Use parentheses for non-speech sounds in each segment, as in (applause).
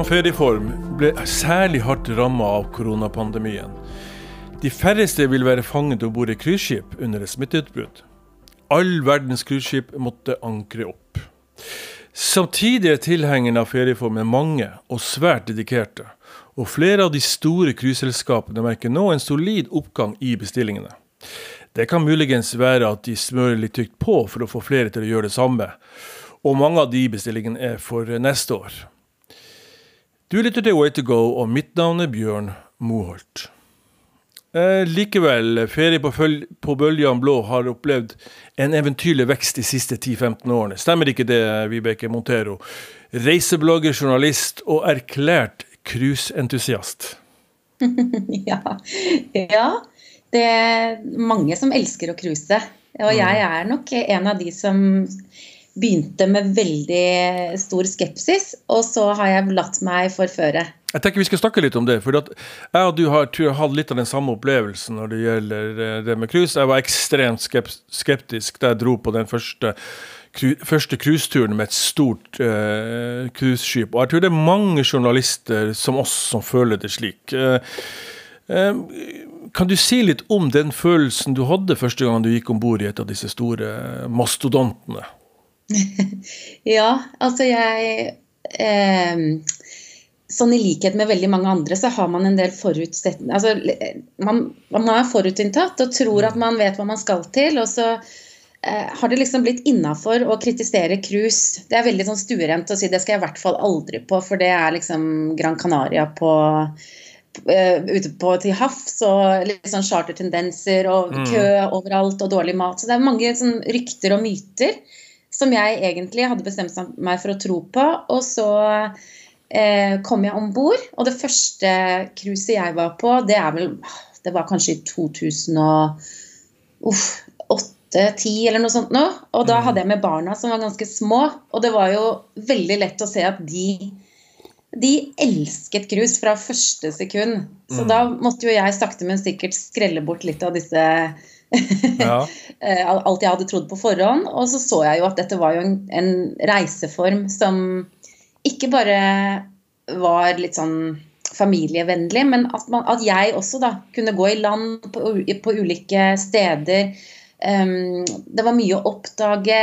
Som ferieform ble særlig hardt ramma av koronapandemien. De færreste vil være fanget om bord i cruiseskip under et smitteutbrudd. All verdens cruiseskip måtte ankre opp. Samtidig er tilhengerne av ferieformen mange og svært dedikerte, og flere av de store cruiseselskapene merker nå en solid oppgang i bestillingene. Det kan muligens være at de smører litt tykt på for å få flere til å gjøre det samme, og mange av de bestillingene er for neste år. Du lytter til Way to go, og mitt navn er Bjørn Moholt. Eh, likevel, ferie på, på Bøljan Blå har opplevd en eventyrlig vekst de siste 10-15 årene. Stemmer ikke det, Vibeke Montero? Reiseblogger, journalist og erklært cruiseentusiast. (laughs) ja. ja. Det er mange som elsker å cruise. Og jeg mm. er nok en av de som begynte med veldig stor skepsis, og så har jeg latt meg forføre. Jeg tenker Vi skal snakke litt om det. for Jeg og du har hatt litt av den samme opplevelsen når det gjelder eh, det med cruise. Jeg var ekstremt skeptisk da jeg dro på den første første cruiseturen med et stort uh, cruiseskip. Og jeg tror det er mange journalister som oss som føler det slik. Uh, uh, kan du si litt om den følelsen du hadde første gang du gikk om bord i et av disse store mastodontene? (laughs) ja, altså jeg eh, Sånn i likhet med veldig mange andre, så har man en del forutsetninger altså, man, man, er forutinntatt og tror at man vet hva man skal til. Og så eh, har det liksom blitt innafor å kritisere cruise. Det er veldig sånn stuerent å si det skal jeg i hvert fall aldri på, for det er liksom Gran Canaria på uh, ute på til havs og litt sånn chartertendenser og mm. kø overalt og dårlig mat. Så det er mange sånn rykter og myter som jeg egentlig hadde bestemt meg for å tro på. Og så eh, kom jeg om bord, og det første cruiset jeg var på, det er vel Det var kanskje i 2008-2010 eller noe sånt nå. Og da mm. hadde jeg med barna som var ganske små, og det var jo veldig lett å se at de de elsket cruise fra første sekund. Så mm. da måtte jo jeg sakte, men sikkert skrelle bort litt av disse ja. (laughs) Eh, alt jeg hadde trodd på forhånd. Og så så jeg jo at dette var jo en, en reiseform som ikke bare var litt sånn familievennlig, men at, man, at jeg også da kunne gå i land på, på ulike steder. Um, det var mye å oppdage.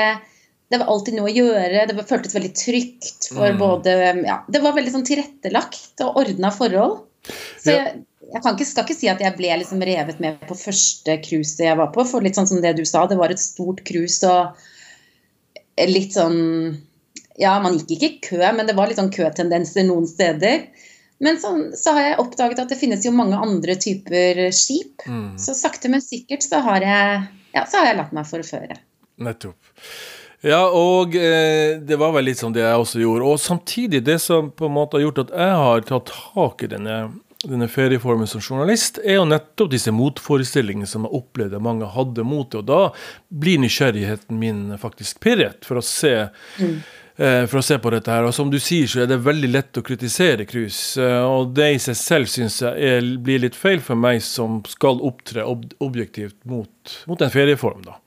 Det var alltid noe å gjøre. Det føltes veldig trygt for mm. både ja, Det var veldig sånn tilrettelagt og ordna forhold. Så jeg, jeg ikke, skal ikke si at jeg ble liksom revet med på første cruiset jeg var på. For litt sånn som det du sa, det var et stort cruise og litt sånn Ja, man gikk ikke i kø, men det var litt sånn køtendenser noen steder. Men så, så, har jeg oppdaget at det finnes jo mange andre typer skip. Mm. Så sakte, men sikkert så har jeg, ja, så har jeg latt meg forføre. Nettopp. Ja, og eh, det var vel litt sånn det jeg også gjorde. Og samtidig, det som på en måte har gjort at jeg har tatt tak i denne denne ferieformen som journalist, er jo nettopp disse motforestillingene som jeg opplevde mange hadde mot det. Og da blir nysgjerrigheten min faktisk pirret for å se mm. eh, for å se på dette her. Og som du sier, så er det veldig lett å kritisere cruise. Eh, og det i seg selv syns jeg er, blir litt feil for meg som skal opptre ob objektivt mot, mot en ferieform, da.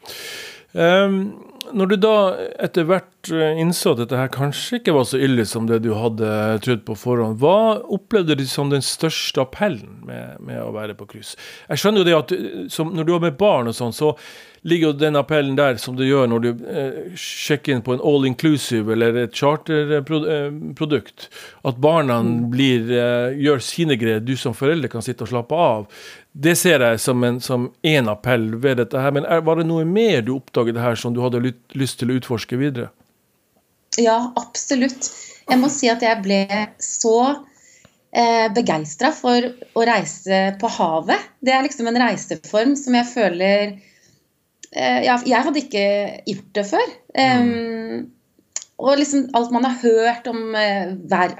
Um, når du da etter hvert eh, innså at dette her kanskje ikke var så ille som det du hadde trodd på forhånd, hva opplevde du som den største appellen med, med å være på cruise? Jeg skjønner jo det at eh, som, når du har med barn og sånn, så ligger jo den appellen der som du gjør når du eh, sjekker inn på en all inclusive eller et charterprodukt. At barna mm. blir, eh, gjør sine greier, du som forelder kan sitte og slappe av. Det ser jeg som en, som en appell ved dette her. Men er, var det noe mer du oppdaget her som du hadde lyst til å utforske videre? Ja, absolutt. Jeg må si at jeg ble så eh, begeistra for å reise på havet. Det er liksom en reiseform som jeg føler Eh, ja, jeg hadde ikke gjort det før. Um, og liksom alt man har hørt om uh, ver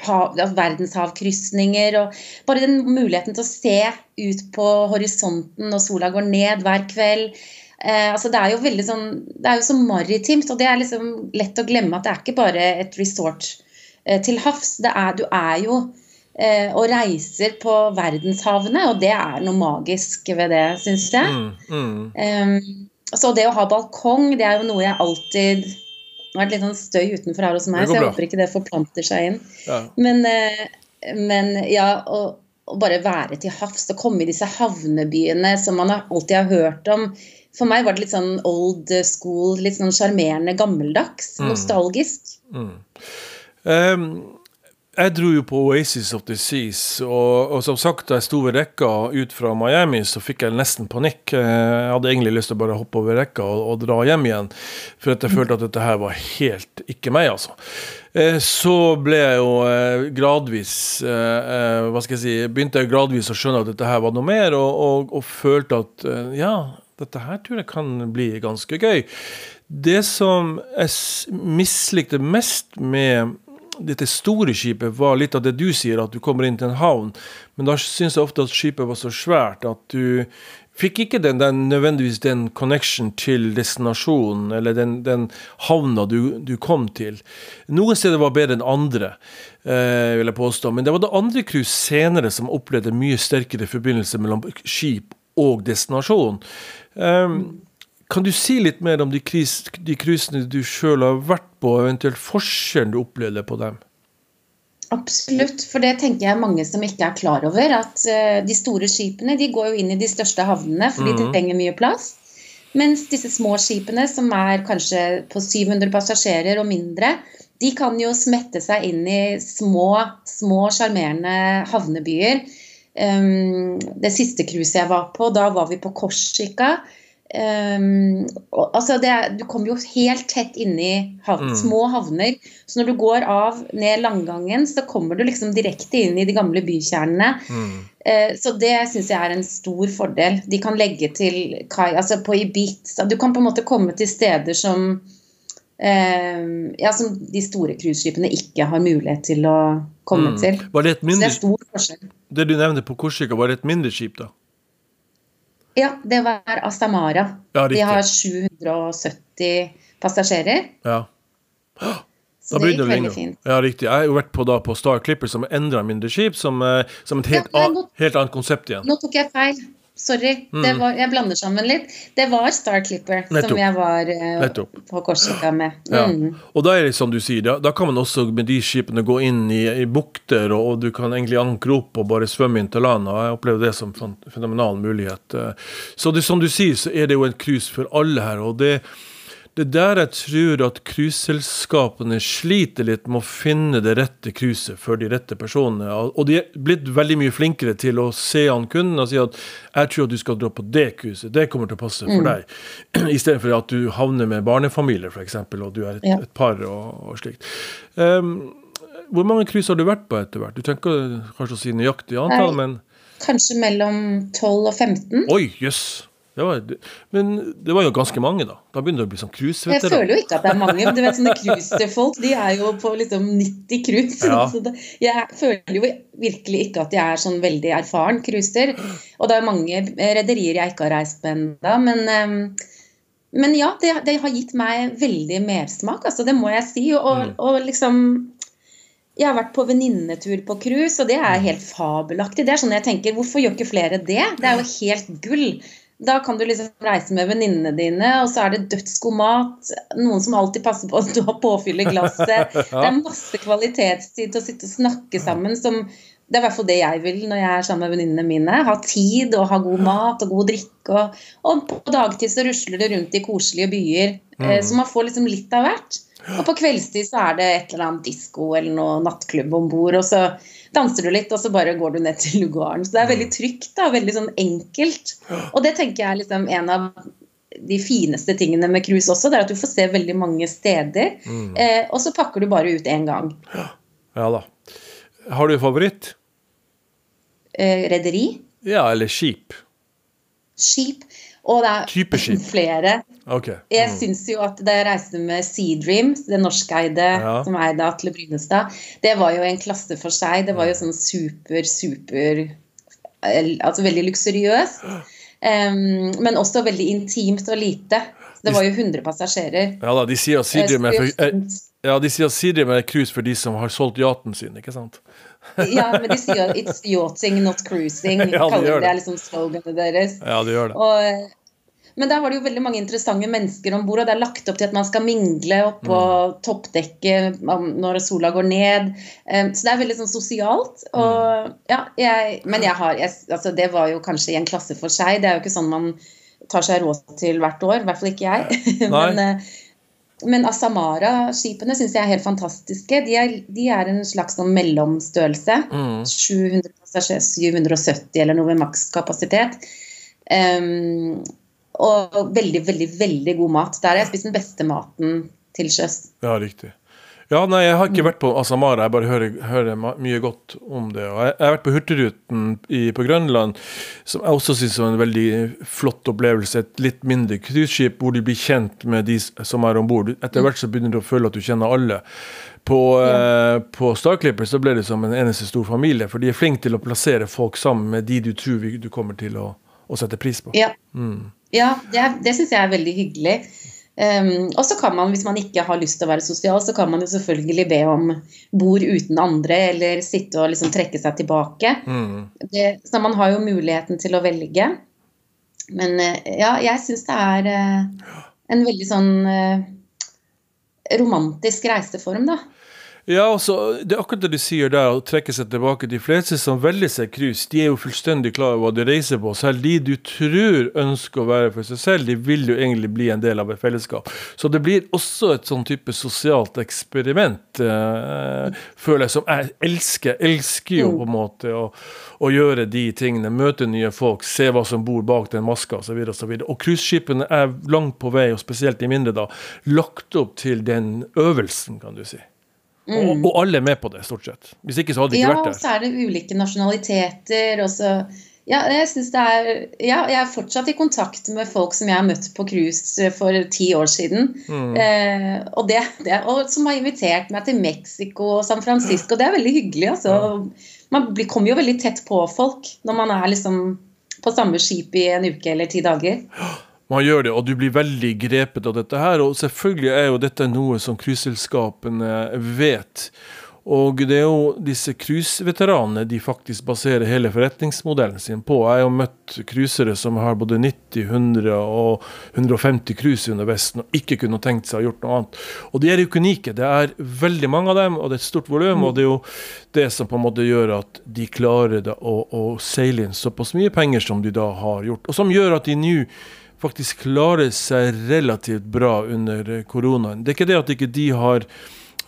verdenshavkrysninger og bare den muligheten til å se ut på horisonten når sola går ned hver kveld. Eh, altså det er jo veldig sånn Det er jo så maritimt, og det er liksom lett å glemme at det er ikke bare et resort eh, til havs. Det er, du er jo og reiser på verdenshavene, og det er noe magisk ved det, syns jeg. Mm, mm. Um, så det å ha balkong, det er jo noe jeg alltid Nå har vært litt sånn støy utenfor her hos meg, så jeg bra. håper ikke det forplanter seg inn. Ja. Men, eh, men ja, å, å bare være til havs og komme i disse havnebyene som man alltid har hørt om. For meg var det litt sånn old school, litt sånn sjarmerende, gammeldags, nostalgisk. Ehm, jeg dro jo på Oasis of the Seas, og, og som sagt, da jeg sto ved rekka ut fra Miami, så fikk jeg nesten panikk. Eh, Jeg hadde egentlig lyst til å bare hoppe over rekka og, og dra hjem igjen, for at jeg følte at dette her var helt ikke meg, altså. Eh, Så ble jeg jo eh, gradvis Hva skal jeg si Begynte jeg gradvis å skjønne at dette her var noe mer, og, og, og følte at ja, dette her tror jeg kan bli ganske gøy. Det som jeg mislikte mest med dette store skipet, var litt av det du sier, at du kommer inn til en havn. Men da syns jeg ofte at skipet var så svært at du fikk ikke den, den, nødvendigvis den connection til destinasjonen, eller den, den havna du, du kom til. Noen steder var bedre enn andre, eh, vil jeg påstå. Men det var det andre cruise senere som opplevde mye sterkere forbindelse mellom skip og destinasjon. Um, kan du si litt mer om de cruisene du sjøl har vært på, og eventuelt forskjellen du opplevde på dem? Absolutt, for det tenker jeg mange som ikke er klar over. At eh, de store skipene de går jo inn i de største havnene, for de trenger mye plass. Mens disse små skipene, som er kanskje på 700 passasjerer og mindre, de kan jo smette seg inn i små, små sjarmerende havnebyer. Um, det siste cruiset jeg var på, da var vi på Korsika. Um, og, altså det, du kommer jo helt tett inni hav, små havner. Så når du går av ned Langgangen, så kommer du liksom direkte inn i de gamle bykjernene. Eh, så det syns jeg er en stor fordel. De kan legge til kai, altså på Ibiza. Du kan på en måte komme til steder som uh, ja, som de store cruiseskipene ikke har mulighet til å komme til. Var det et Så det er stor forskjell. det du nevnte på Korsika, var det et mindre skip, da? Ja, det var Astamara. Ja, De har 770 passasjerer. Ja. Så Da begynner det å veldig ringe. fint. Ja, riktig. Jeg har jo vært på, da, på Star Clipper, som endra mindre skip, som, eh, som et helt, Ja, nå- helt annet konsept igjen. Nå tok jeg feil. Sorry. Det var, jeg blander sammen litt. Det var Star Clipper Mm. Nettopp. som jeg var uh, på Korsika med. Ja. Mm. Og da er det som du sier, da, da kan man også med de skipene gå inn i, i bukter, og, og du kan egentlig ankre opp og bare svømme inn til land. og Jeg opplever det som en fenomenal mulighet. Eh, Så det, som du sier, så er det jo en cruise for alle her. og det det er der jeg tror at cruiseselskapene sliter litt med å finne det rette cruiset for de rette personene. Og de er blitt veldig mye flinkere til å se an kunden og si at 'jeg tror at du skal dra på det cruiset, det kommer til å passe for deg'. (clears throat) Istedenfor at du havner med barnefamilier, f.eks., og du er et, Ja. et par og, og slikt. Um, hvor mange cruise har du vært på etter hvert? Du tenker kanskje å si nøyaktig antall, men Kanskje mellom 12 og 15. Oi, jøss! Det var, men det var jo ganske mange, da. Da begynner det å bli sånn Jeg føler jo ikke at det er mange. Du vet, Sånne cruisefolk de er jo på liksom 90 cruise. Ja. Så det, jeg føler jo virkelig ikke at jeg er sånn veldig erfaren cruiser. Og det er mange rederier jeg ikke har reist med ennå. Men, ehm, men ja, det, det har gitt meg veldig mersmak, altså, det må jeg si. Og, og liksom Jeg har vært på venninnetur på cruise, og det er helt fabelaktig. Det er sånn jeg tenker, Hvorfor gjør ikke flere det? Det er jo helt gull. Da kan du liksom reise med venninnene dine, og så er det dødsgod mat. Noen som alltid passer på at du har påfyll i glasset. (laughs) Det er masse kvalitetstid til å sitte og snakke sammen som Det er i hvert fall det jeg vil når jeg er sammen med venninnene mine. Ha tid og ha god mat og god drikke. Og, og på dagtid så rusler det rundt i koselige byer. Mm. så man får liksom litt av hvert. Og på kveldstid så er det et eller annet disko eller noe nattklubb om bord, og så danser du litt, og så bare går du ned til lugaren. Så det er veldig trygt, da. Veldig sånn enkelt. Og det tenker jeg er liksom en av de fineste tingene med cruise også, det er at du får se veldig mange steder. Eh, og så pakker du bare ut én gang. Ja da. Har du favoritt? Eh, Rederi, Ja, eller skip? skip, og det er Type skip. Mm. Jeg syns jo at da jeg reiste med Sea Dreams, det norskeide Ja. som eide Atle Brynestad, det var jo en klasse for seg. Det var jo sånn super, super eh, Altså veldig luksuriøst. Um, men også veldig intimt og lite. Det var jo 100 passasjerer. Ja da, de sier at Eh, Seadream er, for, er, ja, de sier at Seadream er cruise for de som har solgt yachten sin, ikke sant? Ja, men de sier at 'it's yachting, not cruising'. (laughs) Ja, de kaller det det. er liksom sloganet deres. Ja, de gjør det. Og, Men der var det jo veldig mange interessante mennesker om bord, og det er lagt opp til at man skal mingle oppå mm. toppdekket når sola går ned. Um, så det er veldig sånn sosialt. Og, ja, jeg, men jeg har jeg, altså Det var jo kanskje i en klasse for seg. Det er jo ikke sånn man tar seg råd til hvert år. I hvert fall ikke jeg. (laughs) men, uh, men Asamara-skipene syns jeg er helt fantastiske. De er, de er en slags sånn mellomstørrelse. Mm. 700 770 eller noe ved makskapasitet. Um, og veldig, veldig, veldig god mat. Der har jeg spist den beste maten til sjøs. Ja, riktig. Ja, nei, jeg har ikke vært på Asamara, jeg bare hører, hører mye godt om det. Og jeg, jeg har vært på Hurtigruten i, på Grønland, som jeg også syns var en veldig flott opplevelse. Et litt mindre cruiseskip hvor du blir kjent med de som er om bord. Etter hvert så begynner du å føle at du kjenner alle. På, ja. eh, på Starclipper så ble det som en eneste stor familie, for de er flinke til å plassere folk sammen med de du tror du kommer til å, å sette pris på. Ja. Mm. Ja, det, det syns jeg er veldig hyggelig. Um, og så kan man, hvis man ikke har lyst til å være sosial, så kan man jo selvfølgelig be om bord uten andre, eller sitte og liksom trekke seg tilbake. Mm. Det, så man har jo muligheten til å velge. Men uh, ja, jeg syns det er uh, en veldig sånn uh, romantisk reiseform, da. Ja, altså, Det er akkurat det du sier der, å trekke seg tilbake. De fleste som velger seg cruise, de er jo fullstendig klar over hva de reiser på. Selv de du tror ønsker å være for seg selv, de vil jo egentlig bli en del av et fellesskap. Så det blir også et sånn type sosialt eksperiment, eh, føler jeg, som jeg elsker. Elsker jo på en måte å, å gjøre de tingene. Møte nye folk, se hva som bor bak den maska osv. Og, så og cruiseskipene er langt på vei, og spesielt de mindre, da, lagt opp til den øvelsen, kan du si. Mm. Og, og, alle er med på det, stort sett. Hvis ikke så hadde det ikke ja, vært der. Ja, og så er det ulike nasjonaliteter. og så... Ja, jeg er, ja, jeg er fortsatt i kontakt med folk som jeg har møtt på cruise for ti år siden. Mm. Eh, og, det, det, og, som har invitert meg til Mexico og San Francisco. Det er veldig hyggelig. Altså. Man blir, kommer jo veldig tett på folk når man er liksom på samme skip i en uke eller ti dager. Man gjør det, og du blir veldig grepet av dette her. Og selvfølgelig er jo dette noe som cruiseselskapene vet. Og det er jo disse cruiseveteranene de faktisk baserer hele forretningsmodellen sin på. Jeg har jo møtt cruisere som har både 90, 100 og 150 cruise under Vesten og ikke kunne tenkt seg å ha gjort noe annet. Og de er jo unike. Det er veldig mange av dem, og det er et stort volum. Og det er jo det som på en måte gjør at de klarer å, å seile inn såpass mye penger som de da har gjort. Og som gjør at de nå faktisk klarer seg relativt bra under koronaen. Det er ikke det at ikke de har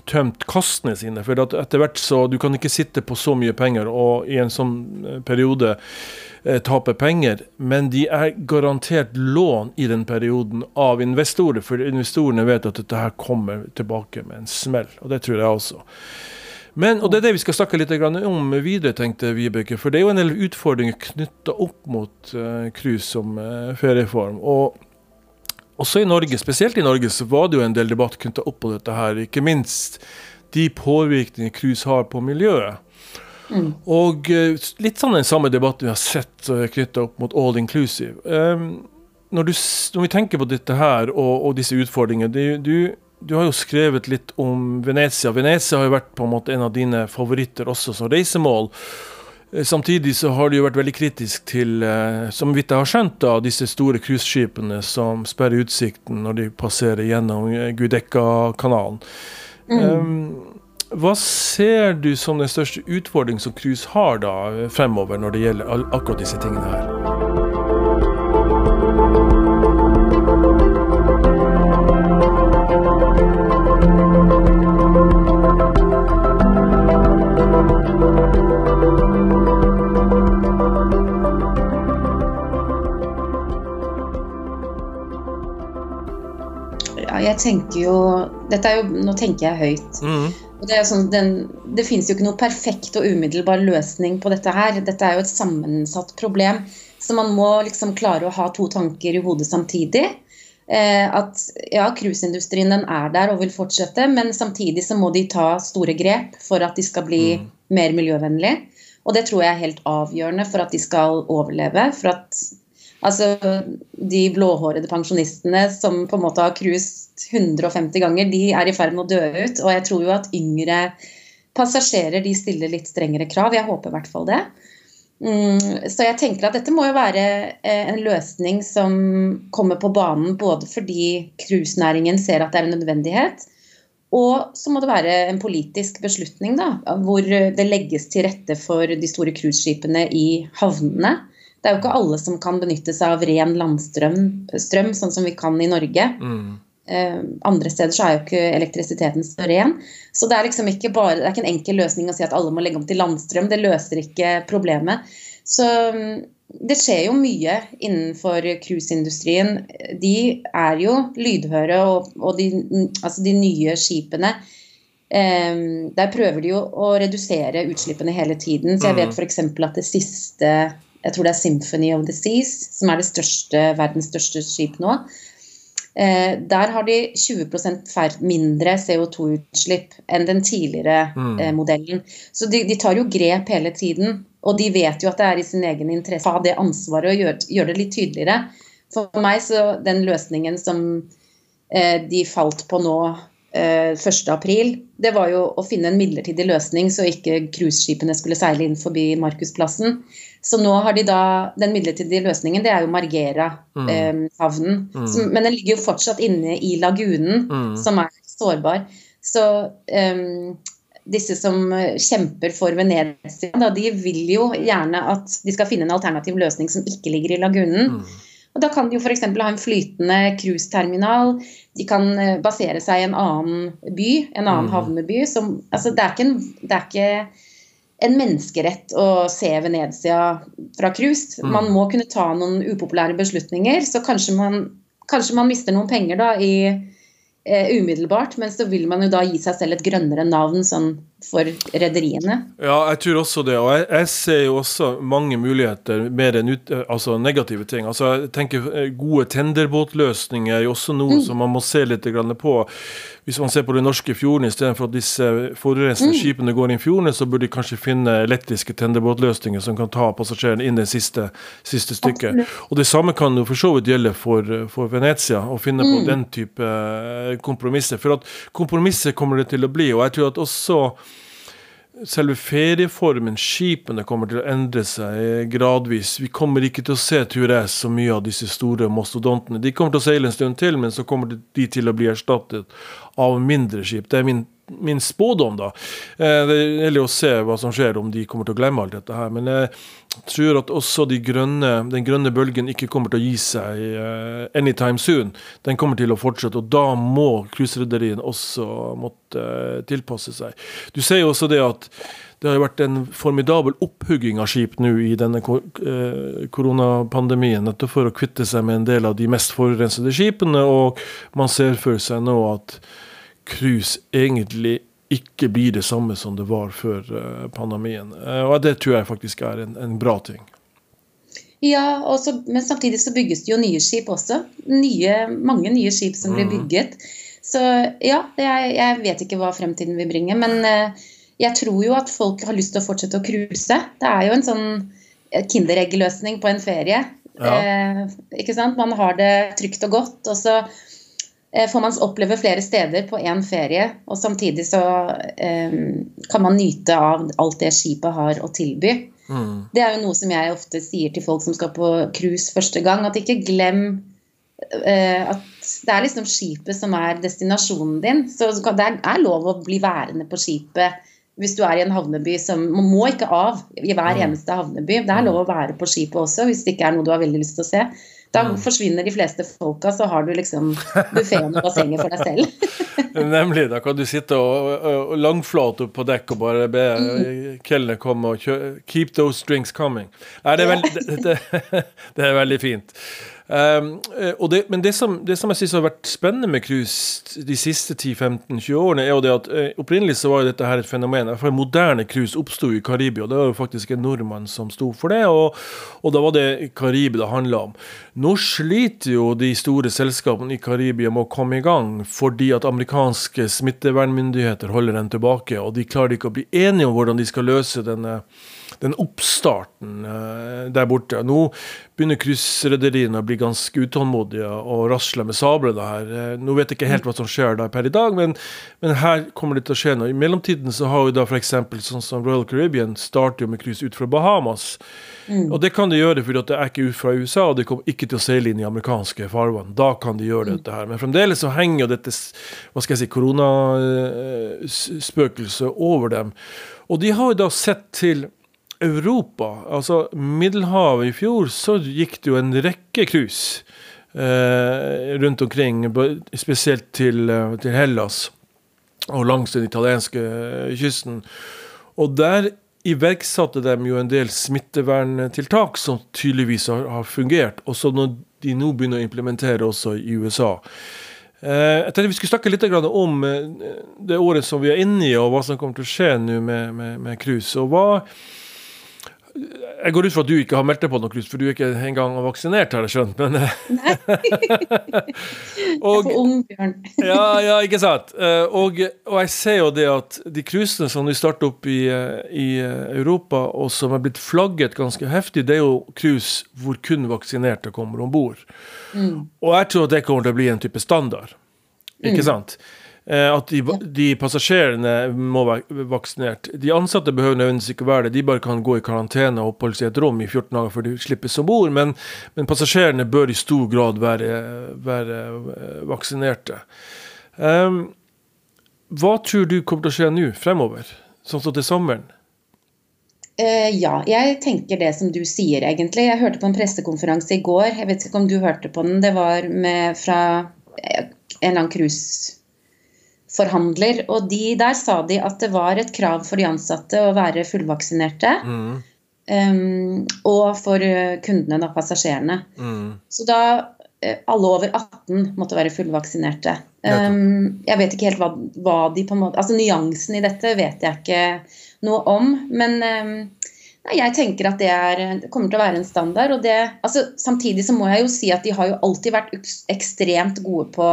tømt kassene sine. For etter hvert så Du kan ikke sitte på så mye penger og i en sånn eh, periode eh, tape penger. Men de er garantert lån i den perioden av investorer. For investorene vet at dette her kommer tilbake med en smell. Og det tror jeg også. Men, og Det er det vi skal snakke litt om videre, tenkte Vibeke. For det er jo en del utfordringer knytta opp mot uh, cruise som uh, ferieform. Og også i Norge, spesielt i Norge, så var det jo en del debatt knytta opp på dette her. Ikke minst de påvirkninger cruise har på miljøet. Mm. Og uh, litt sånn den samme debatten vi har sett knytta opp mot all inclusive. Um, når, du, når, vi tenker på dette her og, og disse utfordringene du, du du har jo skrevet litt om Venezia. Venezia har jo vært på en måte en av dine favoritter også som reisemål. Eh, samtidig så har du jo vært veldig kritisk til, eh, som vidt jeg har skjønt, da, disse store cruiseskipene som sperrer utsikten når de passerer gjennom eh, Gudekka-kanalen. Mm. Um, hva ser du som den største utfordringen som cruise har da fremover når det gjelder akkurat disse tingene her? Dette er jo Nå tenker jeg høyt. Mm. Det, sånn, den, det finnes jo ikke noe perfekt og umiddelbar løsning på dette her. Dette er jo et sammensatt problem. Så man må liksom klare å ha to tanker i hodet samtidig. Eh, at ja, cruiseindustrien den er der og vil fortsette, men samtidig så må de ta store grep for at de skal bli mm. mer miljøvennlige. Og det tror jeg er helt avgjørende for at de skal overleve. For at altså, de blåhårede pensjonistene som på en måte har cruiset 150 ganger, de er i ferd med å dø ut. Og jeg tror jo at yngre passasjerer de stiller litt strengere krav. Jeg håper i hvert fall det. Mm, så jeg tenker at dette må jo være eh, en løsning som kommer på banen både fordi cruisenæringen ser at det er en nødvendighet, og så må det være en politisk beslutning da, hvor det legges til rette for de store cruiseskipene i havnene. Det er jo ikke alle som kan benytte seg av ren landstrøm, strøm, sånn som vi kan i Norge. Mm. Uh, andre steder så er jo ikke elektrisiteten så ren. Så det er liksom ikke bare, det er ikke en enkel løsning å si at alle må legge om til landstrøm. Det løser ikke problemet. Så mm, det skjer jo mye innenfor cruiseindustrien. De er jo lydhøre, og, og de, altså de, nye skipene eh, Der prøver de jo å redusere utslippene hele tiden. Så jeg vet mm. f.eks. at det siste jeg tror det er Symphony of the Seas, som er det største, verdens største skip nå. Eh, der har de 20% mindre CO2-utslipp enn den tidligere mm. eh, modellen. Så de, de, tar jo grep hele tiden. Og de vet jo at det er i sin egen interesse å ha det ansvaret og gjøre, gjør det litt tydeligere. For meg så den løsningen som eh, de falt på nå 1.4, det var jo å finne en midlertidig løsning så ikke cruiseskipene skulle seile inn forbi Markusplassen. Så nå har de da Den midlertidige løsningen, det er jo Margera-havnen. Mm. Eh, mm. men den ligger jo fortsatt inne i lagunen, mm. som er sårbar. Så um, disse som kjemper for Venezia, da, de vil jo gjerne at de skal finne en alternativ løsning som ikke ligger i lagunen. Og Da kan de jo f.eks. ha en flytende cruiseterminal. De kan eh, basere seg i en annen by, en annen mm. havneby. Som, altså, det, er ikke en, det er ikke en menneskerett å se Venezia fra cruise. Mm. Man må kunne ta noen upopulære beslutninger. Så kanskje man, kanskje man mister noen penger da i eh, umiddelbart, men så vil man jo da gi seg selv et grønnere navn sånn for rederiene. Ja, jeg tror også det. Og jeg, jeg, ser jo også mange muligheter, mer enn ut, altså negative ting. Altså, jeg tenker eh, Gode tenderbåtløsninger er jo også noe mm. som man må se litt på. Hvis man ser på de norske fjordene, istedenfor at disse forurensende mm. skipene går inn fjordene, så burde de kanskje finne elektriske tenderbåtløsninger som kan ta passasjerene inn det siste, siste stykket. Absolutt. Og Det samme kan jo for så vidt gjelde for, for Venezia, å finne mm. på den type eh, kompromisser. For at kompromisser kommer det til å bli. og jeg tror at også selve ferieformen, skipene, kommer til å endre seg gradvis. Vi kommer ikke til å se tror jeg, så mye av disse store mastodontene. De kommer til å seile en stund til, men så kommer de til å bli erstattet av mindre skip. Det er min min spådom, da. Eh, det gjelder å se hva som skjer, om de kommer til å glemme alt dette her. Men jeg tror at også de grønne, den grønne bølgen ikke kommer til å gi seg uh, anytime soon. Den kommer til å fortsette, og da må cruiserederiene også måtte uh, tilpasse seg. Du ser jo også det at det har vært en formidabel opphugging av skip nå i denne koronapandemien, nettopp for å kvitte seg med en del av de mest forurensede skipene, og man ser for seg nå at cruise egentlig ikke blir det samme som det var før uh, pandemien. Uh, og det tror jeg faktisk er en, en bra ting. Ja, også, men samtidig så bygges det jo nye skip også. Nye, mange nye skip som blir mm. bygget. Så ja, jeg, jeg, vet ikke hva fremtiden vil bringe. Men uh, jeg tror jo at folk har lyst til å fortsette å cruise. Det er jo en sånn Kinderegg-løsning på en ferie. Ja. ikke sant? Man har det trygt og godt. og så Eh, får man oppleve flere steder på én ferie, og samtidig så eh, kan man nyte av alt det skipet har å tilby. Mm. Det er jo noe som jeg ofte sier til folk som skal på cruise første gang, at ikke glem uh, at det er liksom skipet som er destinasjonen din. Så det er lov å bli værende på skipet hvis du er i en havneby som Man må ikke av i hver mm. eneste havneby. Det er lov å være på skipet også hvis det ikke er noe du har veldig lyst til å se. Da mm. forsvinner de fleste folka, så har du liksom buffeen og bassenget for deg selv. (laughs) Nemlig. Da kan du sitte og, og, og langflate på dekk og bare be mm. kelneren komme og kjøre Keep those drinks coming. Nei, det er veldig, det, det, (laughs) det er veldig fint. Um, det, men det som, det som jeg synes har vært spennende med cruise de siste 10-15-20 årene, er jo det at uh, opprinnelig så var jo dette her et fenomen. For moderne cruise oppsto i Karibia. Det var jo faktisk en nordmann som sto for det, og, og da var det Karibia det handla om. Nå sliter jo de store selskapene i Karibia med å komme i gang fordi at amerikanske smittevernmyndigheter holder dem tilbake, og de klarer ikke å bli enige om hvordan de skal løse denne den oppstarten eh, der borte. Nå begynner cruiserederiene å bli ganske utålmodige og rasle med sablene her. Eh, nå vet jeg ikke helt hva som skjer der per i dag, men, men her kommer det til å skje noe. I mellomtiden så har vi da f.eks. sånn som Royal Caribbean starter jo med cruise ut fra Bahamas. Mm. Og det kan de gjøre fordi det er ikke ut fra USA, og de kommer ikke til å seile inn i amerikanske farvann. Da kan de gjøre mm. dette her. Men fremdeles så henger jo dette hva skal jeg si, koronaspøkelset over dem. Og de har jo da sett til Europa. Altså Middelhavet i fjor, så gikk det jo en rekke cruise eh, rundt omkring, spesielt til, eh, til, Hellas og langs den italienske eh, kysten. Og der iverksatte de jo en del smitteverntiltak som tydeligvis har, har fungert, og som de nå begynner å implementere også i USA. Eh, jeg tenkte Vi skulle snakke litt om det året som vi er inne i, og hva som kommer til å skje nå med, med, cruise. Og hva, jeg går ut fra at du ikke har meldt deg på noe krus, for du er ikke engang vaksinert, har jeg skjønt. Men eh, Nei. og, (laughs) jeg er for ung, Bjørn. (laughs) ja, ja, ikke sant. Eh, og, og, jeg ser jo det at de cruisene som de starter opp i, eh, i, Europa, og som er blitt flagget ganske heftig, det er jo cruise hvor kun vaksinerte kommer om bord. Mm. Og jeg tror at det kommer til å bli en type standard. Ikke mm. sant? Eh, at de, de, passasjerene må være vaksinert. De ansatte behøver nødvendigvis ikke være det. De bare kan gå i karantene og oppholde seg i et rom i 14 dager før de slippes om bord. Men, men, passasjerene bør i stor grad være, være eh, vaksinerte. Um, hva tror du kommer til å skje nå fremover, sånn som til sommeren? Uh, ja, jeg tenker det som du sier, egentlig. Jeg hørte på en pressekonferanse i går. Jeg vet ikke om du hørte på den. Det var med, fra en eller annen cruise forhandler. Og de, der sa de at det var et krav for de ansatte å være fullvaksinerte. Mm. Um, og for eh, kundene, da, passasjerene. Mm. Så da eh, alle over 18 måtte være fullvaksinerte. Um, jeg vet ikke helt hva, hva, de på en måte Altså nyansen i dette vet jeg ikke noe om. Men um, jeg tenker at det, er, kommer til å være en standard. Det, altså, samtidig så må jeg jo si at de har jo alltid vært ekstremt gode på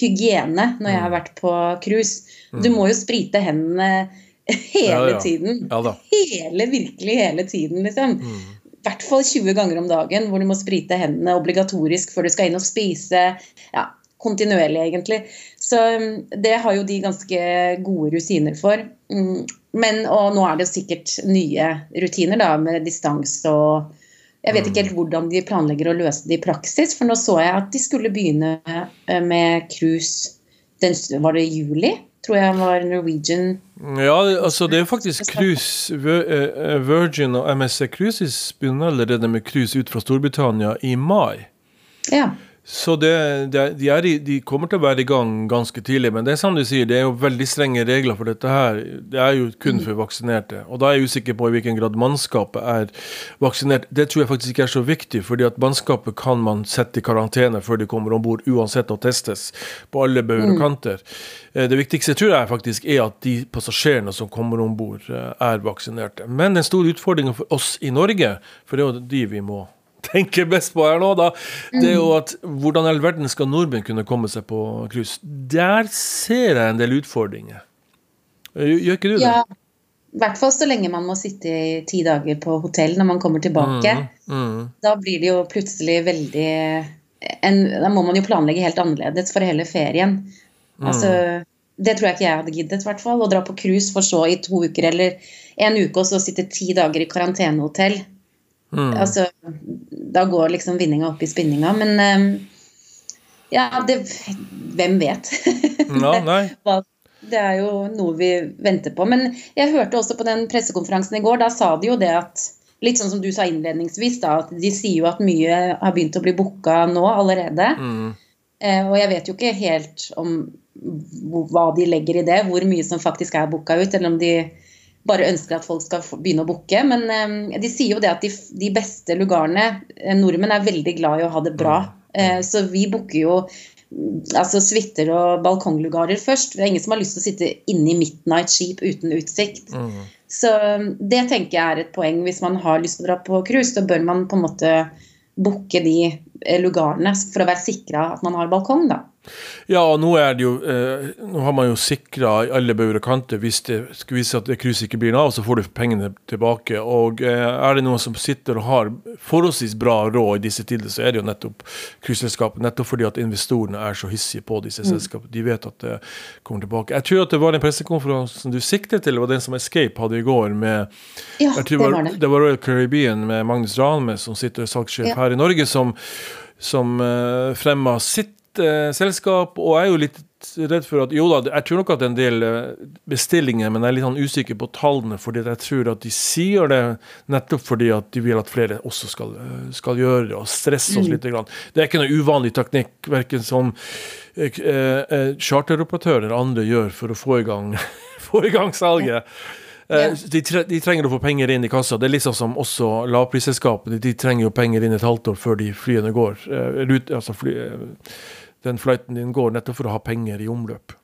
hygiene når jeg har mm. vært på cruise. Du mm. må jo sprite hendene (laughs) hele ja, ja. tiden. Ja, hele, virkelig hele tiden, liksom. Mm. I hvert fall 20 ganger om dagen hvor du må sprite hendene obligatorisk før du skal inn og spise. Ja, kontinuerlig, egentlig. Så um, det har jo de ganske gode rutiner for. Men, og nå er det sikkert nye rutiner da, med distanse og jeg vet ikke helt hvordan de planlegger å løse det i praksis, for nå så jeg at de skulle begynne eh, med cruise Var det i juli? Tror jeg var Norwegian Ja, altså det er faktisk cruise eh, Virgin og MSC Cruises begynner allerede med cruise ut fra Storbritannia i mai. Ja. Så det, det, de, i, de, kommer til å være i gang ganske tidlig. Men det er som du sier, det er jo veldig strenge regler for dette her. Det er jo kun for vaksinerte. Og da er jeg usikker på i hvilken grad mannskapet er vaksinert. Det tror jeg faktisk ikke er så viktig, fordi at mannskapet kan man sette i karantene før de kommer om bord, uansett å testes på alle bauger og mm. kanter. Eh, det viktigste tror jeg faktisk er at de passasjerene som kommer om bord, eh, er vaksinerte. Men den store utfordringen for oss i Norge, for det er jo de vi må tenker best på her nå, da, det er jo at hvordan i all verden skal nordmenn kunne komme seg på cruise? Der ser jeg en del utfordringer. Gjør ikke du det? Ja, i hvert fall så lenge man må sitte i ti dager på hotell når man kommer tilbake. Mm, mm. Da blir det jo plutselig veldig en, Da må man jo planlegge helt annerledes for hele ferien. Mm. Altså, det tror jeg ikke jeg hadde giddet, i hvert fall. Å dra på cruise for så i to uker eller en uke og så sitte ti dager i karantenehotell. Mm. Altså, da går liksom vinninga opp i spinninga. Men um, ja, det Hvem vet? (laughs) Ja, det er jo noe vi venter på. Men jeg hørte også på den pressekonferansen i går, da sa de jo det at Litt sånn som du sa innledningsvis, da, at de sier jo at mye har begynt å bli booka nå allerede. Mm. Eh, og jeg vet jo ikke helt om hva de legger i det, hvor mye som faktisk er booka ut, eller om de bare ønsker at folk skal begynne å booke. Men um, de sier jo det at de, de beste lugarene eh, Nordmenn er veldig glad i å ha det bra. Uh, så vi booker jo altså suiter og balkonglugarer først. Det er ingen som har lyst til å sitte inne i midnight-skip uten utsikt. Mm. Så det tenker jeg er et poeng. Hvis man har lyst til å dra på cruise, så bør man på en måte booke de lugarene for å være sikra at man har balkong, da. Ja, og nå, er det jo, eh, nå har man jo sikra alle bauger og kanter. Hvis det skulle vise at cruiset ikke blir av, så får du pengene tilbake. Og eh, er det noen som sitter og har forholdsvis bra råd i disse tider, så er det jo nettopp cruiseselskapet. Nettopp fordi at investorene er så hissige på disse mm. selskapene. De vet at det kommer tilbake. Jeg tror at det var den pressekonferansen du siktet til, det var den som Escape hadde i går med Ja, det var det. Det var Royal Caribbean med Magnus Ranme, som sitter salgssjef ja. her i Norge, som, som uh, fremma sitt uh, selskap, og jeg er jo litt redd for at Jo da, jeg tror nok at det er en del uh, bestillinger, men jeg er litt sånn usikker på tallene, fordi jeg tror at de sier det nettopp fordi at de vil at flere også skal, uh, skal gjøre det, og stresse oss mm. litt. Grann. Det er ikke noe uvanlig teknikk, verken som charteroperatører eller andre gjør for å få i gang, (laughs) få i gang salget. Yeah. De, tre, de, trenger å få penger inn i kassa. Det er liksom som også lavprisselskapene. De trenger jo penger inn et halvt år før de flyene går. Rute, altså fly, den flighten din går nettopp for å ha penger i omløp.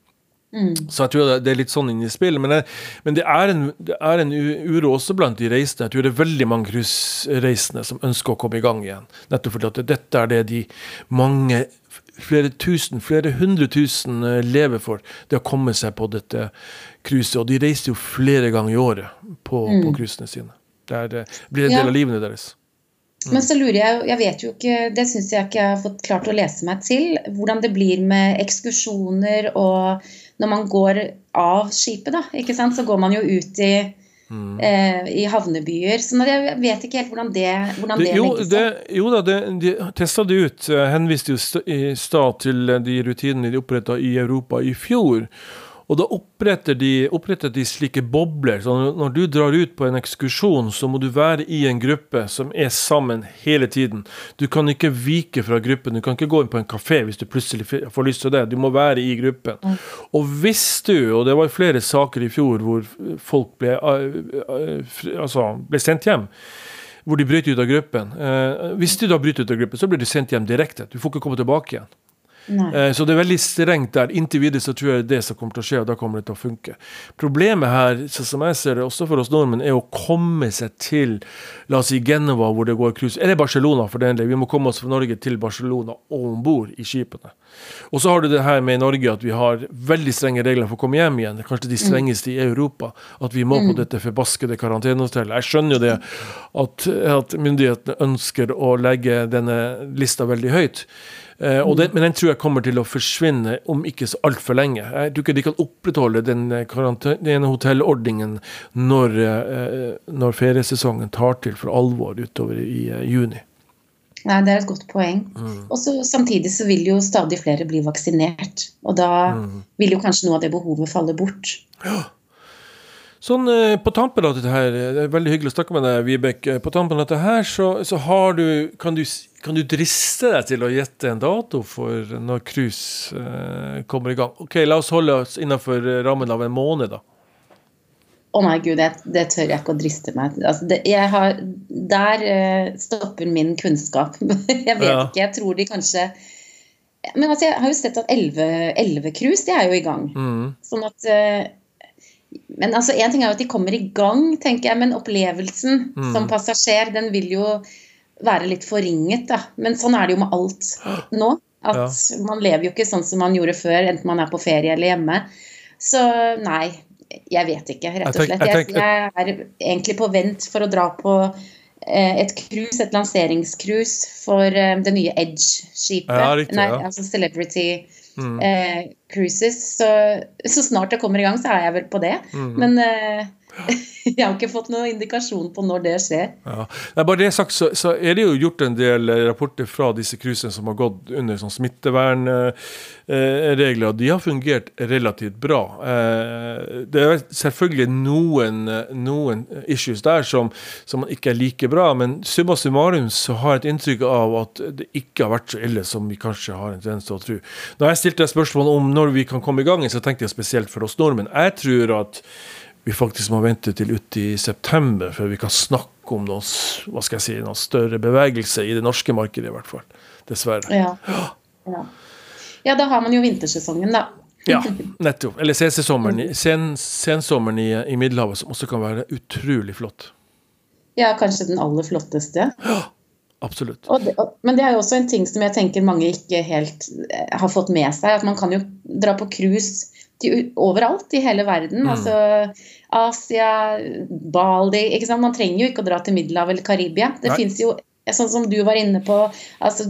Mm. Så jeg tror det er litt sånn inne i spillet. Men, men, det er en, det er en uro også blant de reisende. Jeg tror det er veldig mange cruisereisende som ønsker å komme i gang igjen. Nettopp fordi at dette er det de mange, flere tusen, flere hundre tusen eh, lever for. Det å komme seg på dette cruiset. Og de reiser jo flere ganger i året på, mm. sine. Det, er, det blir en del ja. av livene deres. Men så lurer jeg, jeg vet jo ikke, det syns jeg ikke jeg har fått klart å lese meg til, hvordan det blir med ekskursjoner og når man går av skipet, da. ikke sant, Så går man jo ut i, mm. eh, i havnebyer. Så jeg vet ikke helt hvordan det, hvordan det, det jo, legges opp. Jo da, det, de testa det ut. Henviste jo i stad til de rutinene de oppretta i Europa i fjor. Og da oppretter de, oppretter de, slike bobler. Så når du drar ut på en ekskursjon, så må du være i en gruppe som er sammen hele tiden. Du kan ikke vike fra gruppen. Du kan ikke gå inn på en kafé hvis du plutselig får lyst til det. Du må være i gruppen. Mm. Og hvis du, og det var flere saker i fjor hvor folk ble, altså, ble sendt hjem hvor de bryter ut av gruppen. Eh, hvis du da bryter ut av gruppen, så blir du sendt hjem direkte. Du får ikke komme tilbake igjen. Eh, så det er veldig strengt der. Inntil videre så tror jeg det det som kommer til å skje, og da kommer det til å funke. Problemet her, som jeg ser det, også for oss nordmenn, er å komme seg til la oss si Genova, hvor det går cruise, eller Barcelona for den del. Vi må komme oss fra Norge til Barcelona og om bord i skipene. Og så har du det her med i Norge at vi har veldig strenge regler for å komme hjem igjen. Kanskje de strengeste i Europa. At vi må på mm. dette forbaskede karantenehotellet. Jeg skjønner jo det at, at myndighetene ønsker å legge denne lista veldig høyt. Uh, det, men den tror jeg kommer til å forsvinne om ikke så altfor lenge. Jeg tror ikke de kan opprettholde den karantenehotellordningen når, uh, når feriesesongen tar til for alvor utover i juni. Nei, Det er et godt poeng. Mm. Og Samtidig så vil jo stadig flere bli vaksinert. Og da mm. vil jo kanskje noe av det behovet falle bort. Ja. Sånn På tampen av dette her, det er veldig hyggelig å snakke med deg, Vibeke. På tampen av dette her, så, så har du, kan du kan du driste deg til å gjette en dato for når cruise eh, kommer i gang? Ok, La oss holde oss innenfor rammen av en måned, da. Å oh nei, gud, det, det, tør jeg ikke å driste meg til. Altså, har, der uh, stopper min kunnskap. (laughs) jeg vet ja. ikke. Jeg tror de kanskje Men altså, jeg har jo sett at Elvecruise, de er jo i gang. Mm. Sånn at uh, men altså, en ting er jo at de kommer i gang, tenker jeg, men opplevelsen mm. som passasjer, den vil jo være litt forringet, da. Men sånn er det jo med alt nå. At ja. man lever jo ikke sånn som man gjorde før, enten man er på ferie eller hjemme. Så nei, jeg vet ikke, rett og slett. Jeg, jeg er egentlig på vent for å dra på eh, et cruise, et lanseringscruise for eh, det nye Edge-skipet. Ja, nei, altså Celebrity mm. eh, Cruises. Så, så, snart det kommer i gang, så er jeg vel på det. Mm. Men eh, (laughs) (laughs) Jeg har ikke fått noen indikasjon på når det skjer. Ja. Nei, bare det sagt, så, så, er det jo gjort en del eh, rapporter fra disse cruisene som har gått under sånn smittevernregler. De har fungert relativt bra. Eh, det er selvfølgelig noen, noen issues der som, som ikke er like bra, men summa summarum så har jeg et inntrykk av at det ikke har vært så ille som vi kanskje har en tendens til å tro. Da jeg stilte spørsmål om når vi kan komme i gang, så tenkte jeg spesielt for oss nordmenn. Jeg tror at vi faktisk må vente til uti september før vi kan snakke om noen, hva skal jeg si, noen større bevegelse i det norske markedet, i hvert fall. Dessverre. Ja. ja. ja da har man jo vintersesongen, da. ja, nettopp. Eller sensommeren, sen, sensommeren i, i Middelhavet, som også kan være utrolig flott. Ja, kanskje den aller flotteste. Ja. Absolutt. Og det, og, men det er jo også en ting som jeg tenker mange ikke helt eh, har fått med seg. At man kan jo dra på cruise til- overalt i hele verden. Mm. Altså Asia, Bali ikke sant? Man trenger jo ikke å dra til Middelhavet eller Karibia. Det fins jo Sånn som du var inne på, altså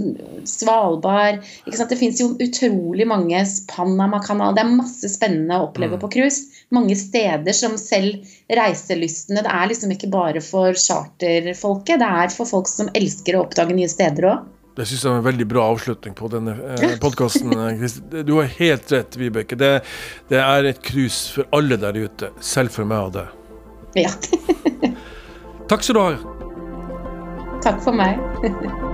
Svalbard? Det fins jo utrolig mange Panamakanal Det er masse spennende å oppleve Mm. på cruise. Mange steder som selv reiselystne Det er liksom ikke bare for charterfolket, det er for folk som elsker å oppdage nye steder òg. Det syns jeg er en veldig bra avslutning på denne eh, (laughs) podkasten. Du har helt rett, Vibeke. Det, det er et krus for alle der ute. Selv for meg og deg. Ja. (laughs) Takk skal du ha. Takk for meg. (laughs)